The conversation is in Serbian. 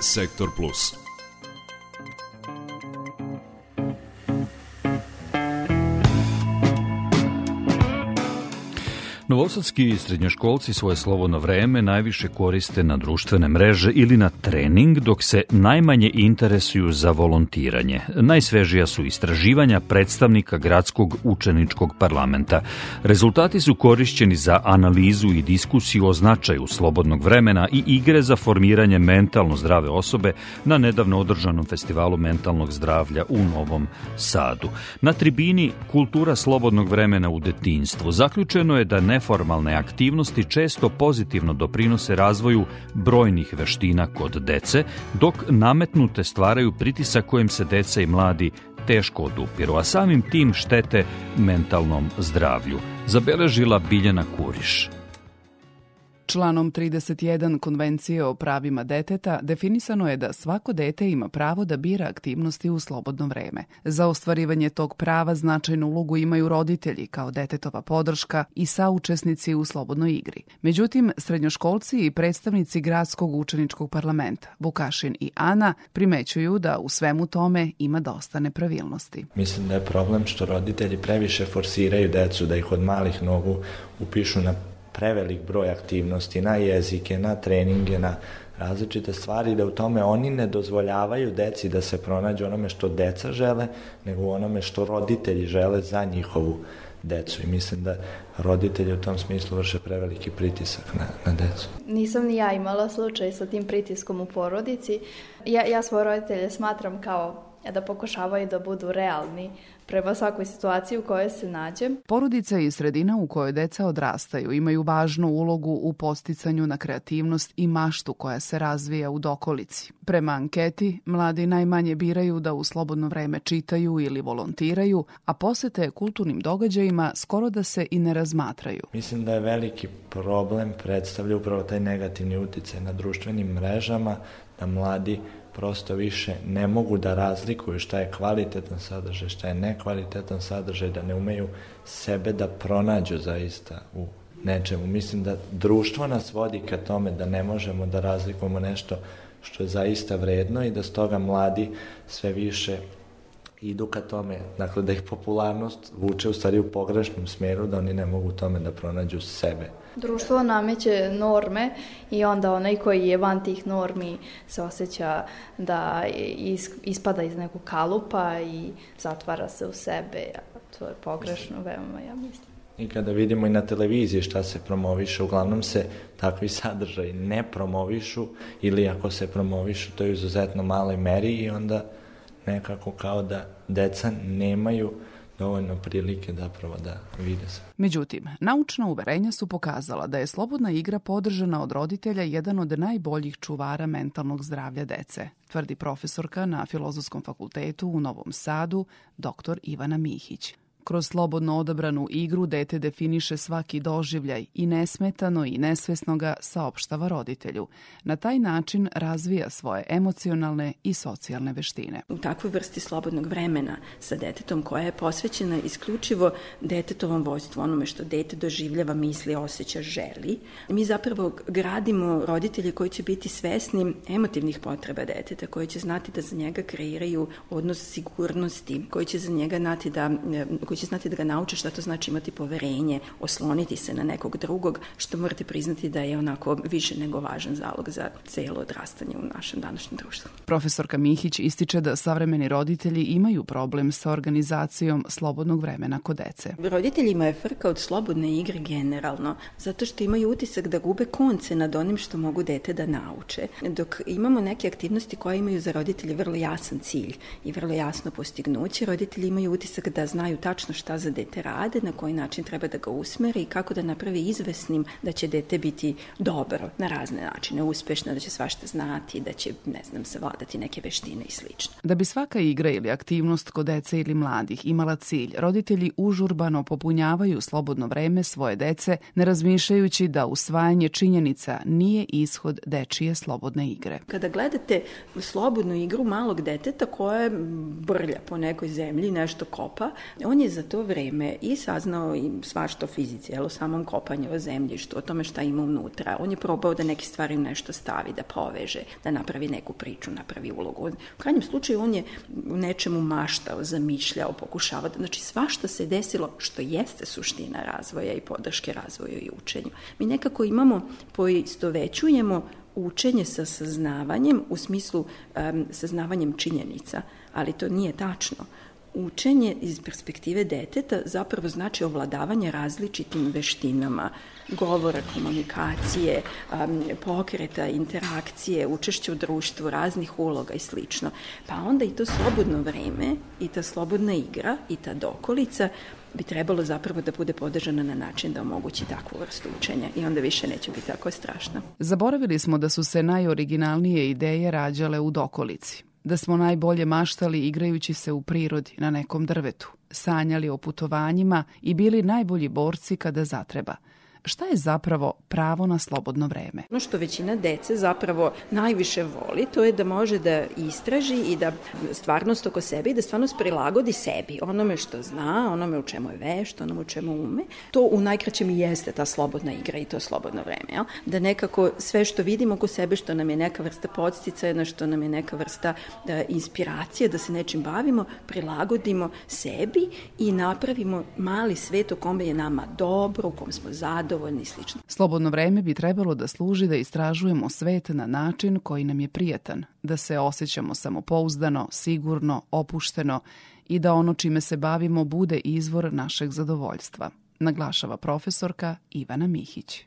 Sektor Plus. Novosadski srednjoškolci svoje slobodno vreme najviše koriste na društvene mreže ili na trening, dok se najmanje interesuju za volontiranje. Najsvežija su istraživanja predstavnika Gradskog učeničkog parlamenta. Rezultati su korišćeni za analizu i diskusiju o značaju slobodnog vremena i igre za formiranje mentalno zdrave osobe na nedavno održanom festivalu mentalnog zdravlja u Novom Sadu. Na tribini Kultura slobodnog vremena u detinstvu zaključeno je da ne neformalne aktivnosti često pozitivno doprinose razvoju brojnih veština kod dece, dok nametnute stvaraju pritisak kojem se deca i mladi teško odupiru, a samim tim štete mentalnom zdravlju, zabeležila Biljana Kuriš. Članom 31 Konvencije o pravima deteta definisano je da svako dete ima pravo da bira aktivnosti u slobodno vreme. Za ostvarivanje tog prava značajnu ulogu imaju roditelji kao detetova podrška i saučesnici u slobodnoj igri. Međutim, srednjoškolci i predstavnici Gradskog učeničkog parlamenta, Vukašin i Ana, primećuju da u svemu tome ima dosta nepravilnosti. Mislim da je problem što roditelji previše forsiraju decu da ih od malih nogu upišu na prevelik broj aktivnosti na jezike, na treninge, na različite stvari, da u tome oni ne dozvoljavaju deci da se pronađe onome što deca žele, nego onome što roditelji žele za njihovu decu i mislim da roditelji u tom smislu vrše preveliki pritisak na, na decu. Nisam ni ja imala slučaj sa tim pritiskom u porodici. Ja, ja svoje roditelje smatram kao da pokušavaju da budu realni prema svakoj situaciji u kojoj se nađem. Porodica i sredina u kojoj deca odrastaju imaju važnu ulogu u posticanju na kreativnost i maštu koja se razvija u dokolici. Prema anketi, mladi najmanje biraju da u slobodno vreme čitaju ili volontiraju, a posete kulturnim događajima skoro da se i ne razmatraju. Mislim da je veliki problem predstavlja upravo taj negativni uticaj na društvenim mrežama, da mladi prosto više ne mogu da razlikuju šta je kvalitetan sadržaj, šta je nekvalitetan sadržaj, da ne umeju sebe da pronađu zaista u nečemu. Mislim da društvo nas vodi ka tome da ne možemo da razlikujemo nešto što je zaista vredno i da stoga mladi sve više idu ka tome, dakle da ih popularnost vuče u stvari u pogrešnom smeru, da oni ne mogu tome da pronađu sebe. Društvo nameće norme i onda onaj koji je van tih normi se osjeća da ispada iz nekog kalupa i zatvara se u sebe. To je pogrešno veoma, ja mislim. I kada vidimo i na televiziji šta se promoviše, uglavnom se takvi sadržaji ne promovišu ili ako se promovišu to je u izuzetno maloj meri i onda nekako kao da deca nemaju dovoljno prilike zapravo da vide se. Međutim, naučna uverenja su pokazala da je slobodna igra podržana od roditelja jedan od najboljih čuvara mentalnog zdravlja dece, tvrdi profesorka na Filozofskom fakultetu u Novom Sadu, dr. Ivana Mihić. Kroz slobodno odabranu igru dete definiše svaki doživljaj i nesmetano i nesvesno ga saopštava roditelju. Na taj način razvija svoje emocionalne i socijalne veštine. U takvoj vrsti slobodnog vremena sa detetom koja je posvećena isključivo detetovom vojstvu, onome što dete doživljava, misli, osjeća, želi, mi zapravo gradimo roditelje koji će biti svesni emotivnih potreba deteta, koji će znati da za njega kreiraju odnos sigurnosti, koji će za njega znati da, koji koji će znati da ga nauče šta to znači imati poverenje, osloniti se na nekog drugog, što morate priznati da je onako više nego važan zalog za celo odrastanje u našem današnjem društvu. Profesorka Mihić ističe da savremeni roditelji imaju problem sa organizacijom slobodnog vremena kod dece. Roditeljima je frka od slobodne igre generalno, zato što imaju utisak da gube konce nad onim što mogu dete da nauče, dok imamo neke aktivnosti koje imaju za roditelje vrlo jasan cilj i vrlo jasno postignuće, roditelji imaju utisak da znaju tačno tačno šta za dete rade, na koji način treba da ga usmeri i kako da napravi izvesnim da će dete biti dobro na razne načine, uspešno, da će svašta znati, da će, ne znam, savladati neke veštine i slično. Da bi svaka igra ili aktivnost kod dece ili mladih imala cilj, roditelji užurbano popunjavaju slobodno vreme svoje dece, ne razmišljajući da usvajanje činjenica nije ishod dečije slobodne igre. Kada gledate slobodnu igru malog deteta koje brlja po nekoj zemlji, nešto kopa, on je za to vreme i saznao i svašta o fizici, jel, o samom kopanju o zemljištu, o tome šta ima unutra. On je probao da neke stvari nešto stavi, da poveže, da napravi neku priču, napravi ulogu. U krajnjem slučaju on je u nečemu maštao, zamišljao, pokušavao. Znači svašta se desilo što jeste suština razvoja i podrške razvoju i učenju. Mi nekako imamo, poistovećujemo učenje sa saznavanjem u smislu um, saznavanjem činjenica, ali to nije tačno. Učenje iz perspektive deteta zapravo znači ovladavanje različitim veštinama, govora, komunikacije, pokreta, interakcije, učešće u društvu, raznih uloga i slično. Pa onda i to slobodno vreme i ta slobodna igra i ta dokolica bi trebalo zapravo da bude podržana na način da omogući takvu vrstu učenja i onda više neće biti tako strašno. Zaboravili smo da su se najoriginalnije ideje rađale u dokolici da smo najbolje maštali igrajući se u prirodi na nekom drvetu, sanjali o putovanjima i bili najbolji borci kada zatreba – šta je zapravo pravo na slobodno vreme? Ono što većina dece zapravo najviše voli, to je da može da istraži i da stvarnost oko sebe i da stvarnost prilagodi sebi, onome što zna, onome u čemu je vešt, onome u čemu ume. To u najkraćem i jeste ta slobodna igra i to slobodno vreme. Jel? Da nekako sve što vidimo oko sebe, što nam je neka vrsta podsticaja, što nam je neka vrsta da, inspiracije, da se nečim bavimo, prilagodimo sebi i napravimo mali svet u kome je nama dobro, u kom smo zadovoljni, zadovoljni i slično. Slobodno vreme bi trebalo da služi da istražujemo svet na način koji nam je prijatan, da se osjećamo samopouzdano, sigurno, opušteno i da ono čime se bavimo bude izvor našeg zadovoljstva, naglašava profesorka Ivana Mihić.